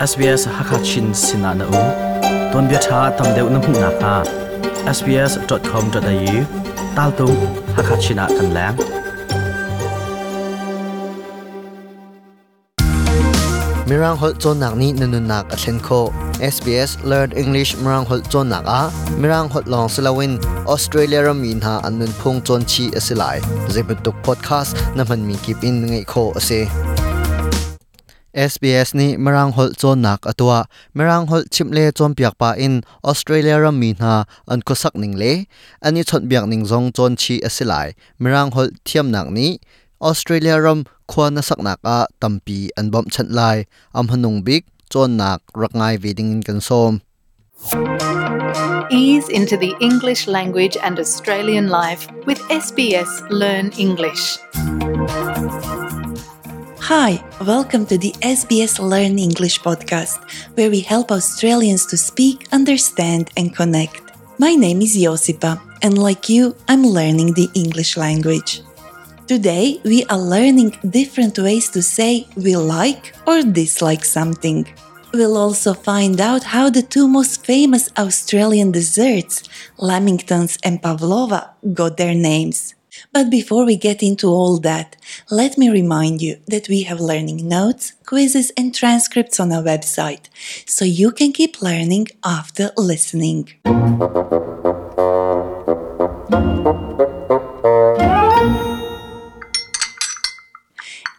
SBS Hakachin Sinana U Ton bia tha tam deu na hmu na kha sbs.com.au tal tu Hakachina kan lang Mirang hol chon nak ni nanun nak a thlen kho SBS Learn English Mirang hol chon nak a Mirang hol long selawin Australia ram min ha anun phung chon chi asilai zebutuk podcast na man mi kip in ngai kho ase SBS นี่มรังหลจนนักอตัวมรังหลชิมเล่จนเปียกปาอินออสเตรเลียรมีนาอันก็สักหนึ่งเลอันนี้ชนเบียกหนึ่งจงจนชีอสิไลมรังหลเทียมหนักนี้ออสเตรเลียรมควรนสักหนักอะตัมปีอันบอมชันไลอัมหนุงบิกจนหนักรักง่ายวีดิงกันซม Ease into the English language and Australian life with SBS Learn English. Hi, welcome to the SBS Learn English podcast, where we help Australians to speak, understand, and connect. My name is Josipa, and like you, I'm learning the English language. Today, we are learning different ways to say we like or dislike something. We'll also find out how the two most famous Australian desserts, Lamingtons and Pavlova, got their names. But before we get into all that, let me remind you that we have learning notes, quizzes, and transcripts on our website, so you can keep learning after listening.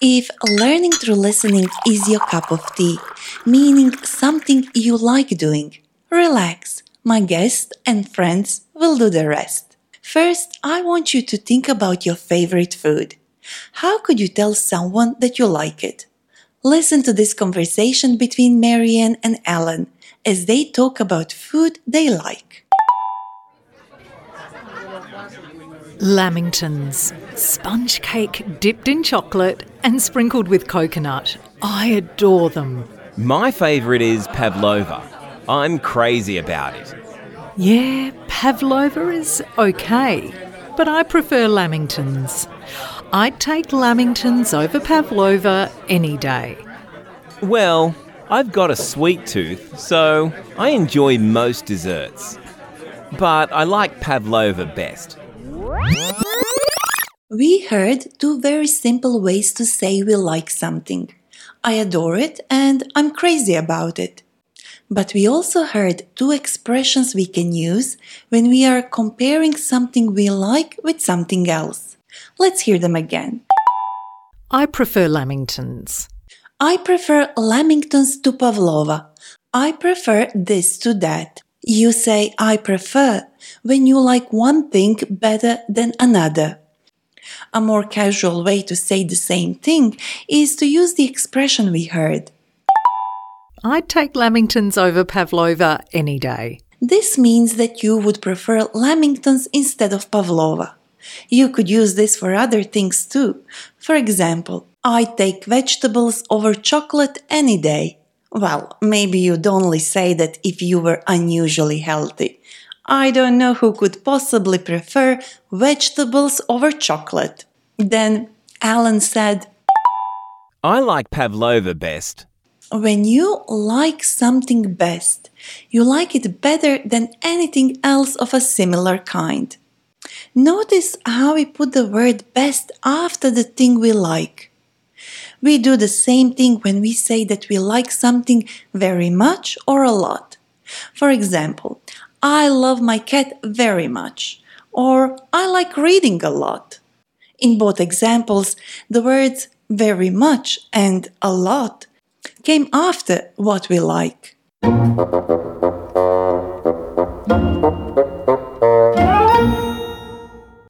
If learning through listening is your cup of tea, meaning something you like doing, relax. My guest and friends will do the rest. First, I want you to think about your favorite food. How could you tell someone that you like it? Listen to this conversation between Marianne and Alan as they talk about food they like. Lamingtons, sponge cake dipped in chocolate and sprinkled with coconut. I adore them. My favourite is pavlova. I'm crazy about it. Yeah, pavlova is okay, but I prefer lamingtons. I'd take lamingtons over pavlova any day. Well, I've got a sweet tooth, so I enjoy most desserts. But I like pavlova best. We heard two very simple ways to say we like something. I adore it and I'm crazy about it. But we also heard two expressions we can use when we are comparing something we like with something else. Let's hear them again. I prefer lamingtons. I prefer lamingtons to pavlova. I prefer this to that. You say I prefer when you like one thing better than another. A more casual way to say the same thing is to use the expression we heard. I'd take lamingtons over pavlova any day. This means that you would prefer lamingtons instead of pavlova. You could use this for other things too. For example, I take vegetables over chocolate any day. Well, maybe you'd only say that if you were unusually healthy. I don't know who could possibly prefer vegetables over chocolate. Then Alan said, I like pavlova best. When you like something best, you like it better than anything else of a similar kind. Notice how we put the word best after the thing we like. We do the same thing when we say that we like something very much or a lot. For example, I love my cat very much, or I like reading a lot. In both examples, the words very much and a lot came after what we like.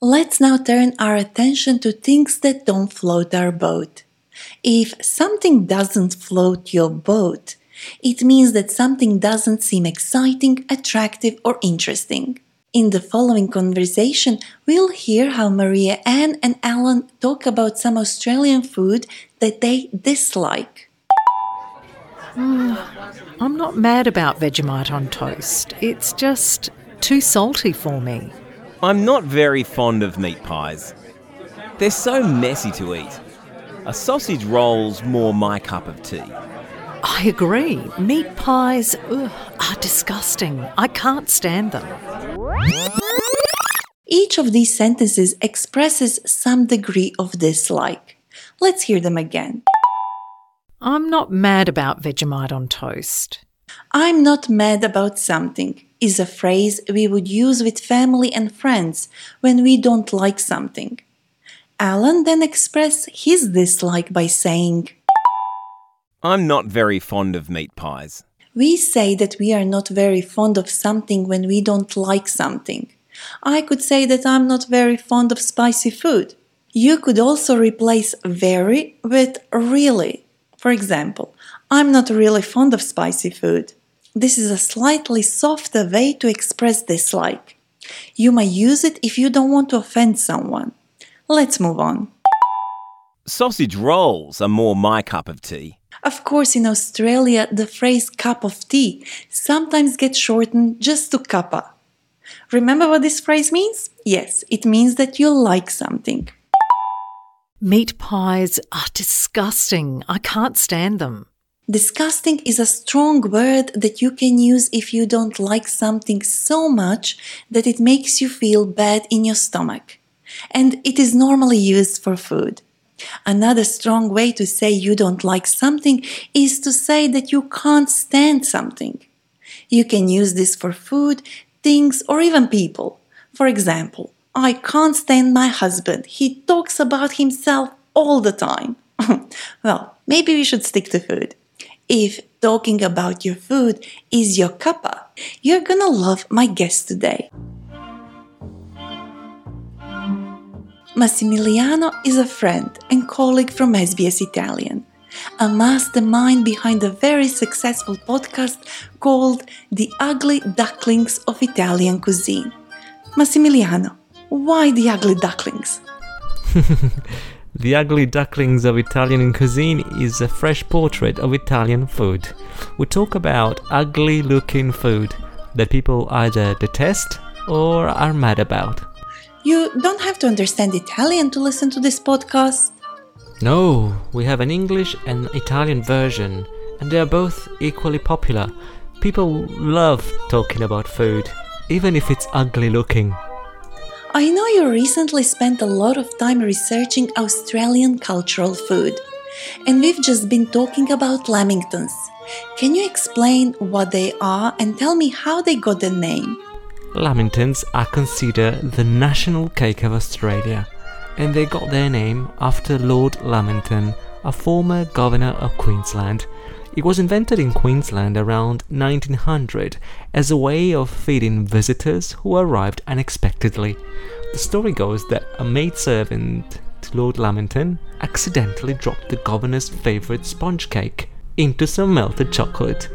Let's now turn our attention to things that don't float our boat. If something doesn't float your boat, it means that something doesn't seem exciting, attractive, or interesting. In the following conversation, we'll hear how Marianne and Alan talk about some Australian food that they dislike. Mm. I'm not mad about Vegemite on toast. It's just too salty for me. I'm not very fond of meat pies. They're so messy to eat. A sausage roll's more my cup of tea. I agree. Meat pies ugh, are disgusting. I can't stand them. Each of these sentences expresses some degree of dislike. Let's hear them again. I'm not mad about Vegemite on toast. I'm not mad about something is a phrase we would use with family and friends when we don't like something. Alan then expressed his dislike by saying, I'm not very fond of meat pies. We say that we are not very fond of something when we don't like something. I could say that I'm not very fond of spicy food. You could also replace very with really. For example, I'm not really fond of spicy food. This is a slightly softer way to express dislike. You may use it if you don't want to offend someone. Let's move on. Sausage rolls are more my cup of tea. Of course, in Australia, the phrase cup of tea sometimes gets shortened just to cuppa. Remember what this phrase means? Yes, it means that you like something. Meat pies are disgusting. I can't stand them. Disgusting is a strong word that you can use if you don't like something so much that it makes you feel bad in your stomach. And it is normally used for food. Another strong way to say you don't like something is to say that you can't stand something. You can use this for food, things, or even people. For example, I can't stand my husband. He talks about himself all the time. well, maybe we should stick to food. If talking about your food is your cuppa, you're gonna love my guest today. Massimiliano is a friend and colleague from SBS Italian, a mastermind behind a very successful podcast called The Ugly Ducklings of Italian Cuisine. Massimiliano, why the ugly ducklings? The Ugly Ducklings of Italian Cuisine is a fresh portrait of Italian food. We talk about ugly looking food that people either detest or are mad about. You don't have to understand Italian to listen to this podcast. No, we have an English and Italian version, and they are both equally popular. People love talking about food, even if it's ugly looking. I know you recently spent a lot of time researching Australian cultural food, and we've just been talking about lamingtons. Can you explain what they are and tell me how they got their name? Lamingtons are considered the national cake of Australia, and they got their name after Lord Lamington, a former governor of Queensland. It was invented in Queensland around 1900 as a way of feeding visitors who arrived unexpectedly. The story goes that a maidservant to Lord Lamington accidentally dropped the governor's favourite sponge cake into some melted chocolate.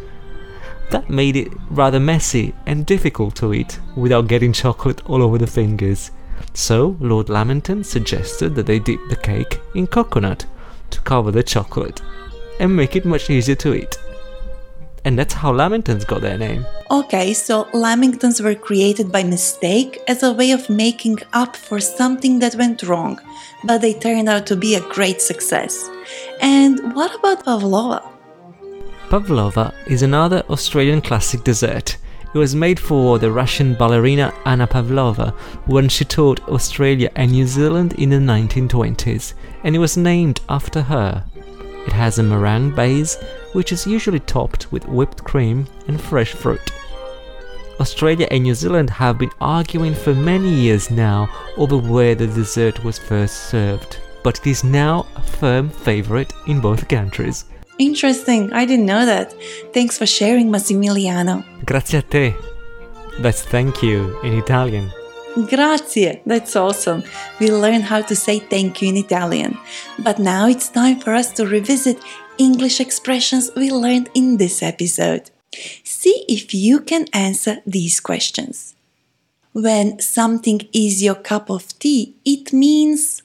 That made it rather messy and difficult to eat without getting chocolate all over the fingers. So, Lord Lamington suggested that they dip the cake in coconut to cover the chocolate and make it much easier to eat. And that's how Lamingtons got their name. Okay, so lamingtons were created by mistake as a way of making up for something that went wrong, but they turned out to be a great success. And what about pavlova? Pavlova is another Australian classic dessert. It was made for the Russian ballerina Anna Pavlova when she toured Australia and New Zealand in the 1920s, and it was named after her. It has a meringue base, which is usually topped with whipped cream and fresh fruit. Australia and New Zealand have been arguing for many years now over where the dessert was first served, but it is now a firm favourite in both countries. Interesting, I didn't know that. Thanks for sharing, Massimiliano. Grazie a te. That's thank you in Italian. Grazie, that's awesome. We learned how to say thank you in Italian. But now it's time for us to revisit English expressions we learned in this episode. See if you can answer these questions. When something is your cup of tea, it means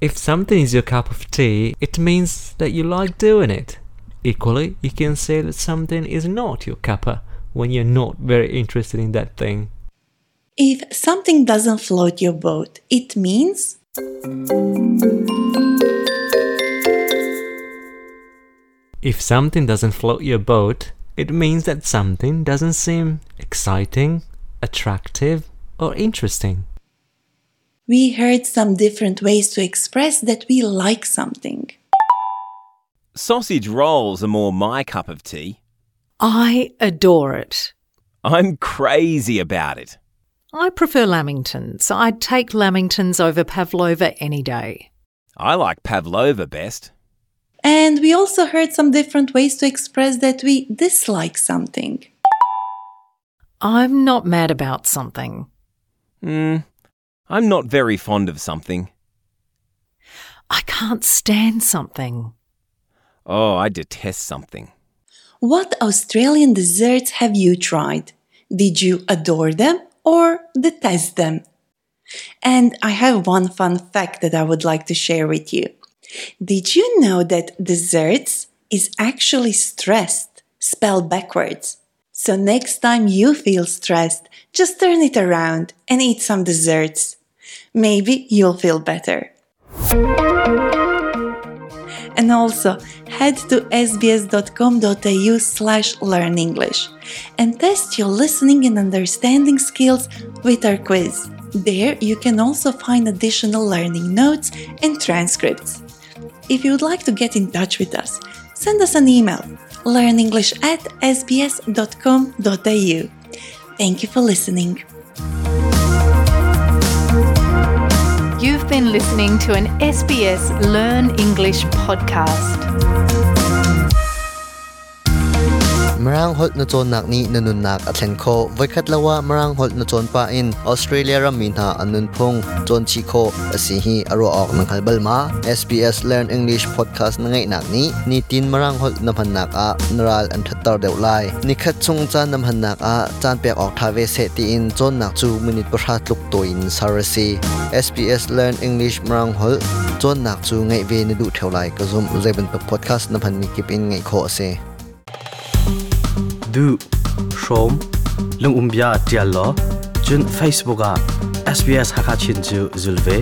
If something is your cup of tea, it means that you like doing it. Equally, you can say that something is not your cuppa when you're not very interested in that thing. If something doesn't float your boat, it means If something doesn't float your boat, it means that something doesn't seem exciting, attractive, or interesting. We heard some different ways to express that we like something. Sausage rolls are more my cup of tea. I adore it. I'm crazy about it. I prefer lamingtons. I'd take lamingtons over pavlova any day. I like pavlova best. And we also heard some different ways to express that we dislike something. I'm not mad about something. Hmm, I'm not very fond of something. I can't stand something. Oh, I detest something. What Australian desserts have you tried? Did you adore them or detest them? And I have one fun fact that I would like to share with you. Did you know that desserts is actually stressed, spelled backwards? So next time you feel stressed, just turn it around and eat some desserts. Maybe you'll feel better. And also head to sbs.com.au slash learn English and test your listening and understanding skills with our quiz. There you can also find additional learning notes and transcripts. If you would like to get in touch with us, send us an email learnenglish at sbs.com.au. Thank you for listening. You've been listening to an SBS Learn English podcast. Marang holt na chon nak ni nanun nak athen kho vaikhat lawa marang holt na chon pa in australia ram min ha anun phung chon chi kho asi hi aro ok nang halbal ma sbs learn english podcast na ngai nak ni ni tin marang holt na phan nak a naral an thattar deu lai ni khat chung cha nam han nak a chan pek ok tha ve se ti in chon nak chu minute pa tluk to in sarasi sbs learn english marang hol chon nak chu ngai ve ni du thaulai ka zum zeben podcast na phan ni kip in ngai kho ase du shom lung umbia tial lo chun facebook a sbs hakachin chu zulve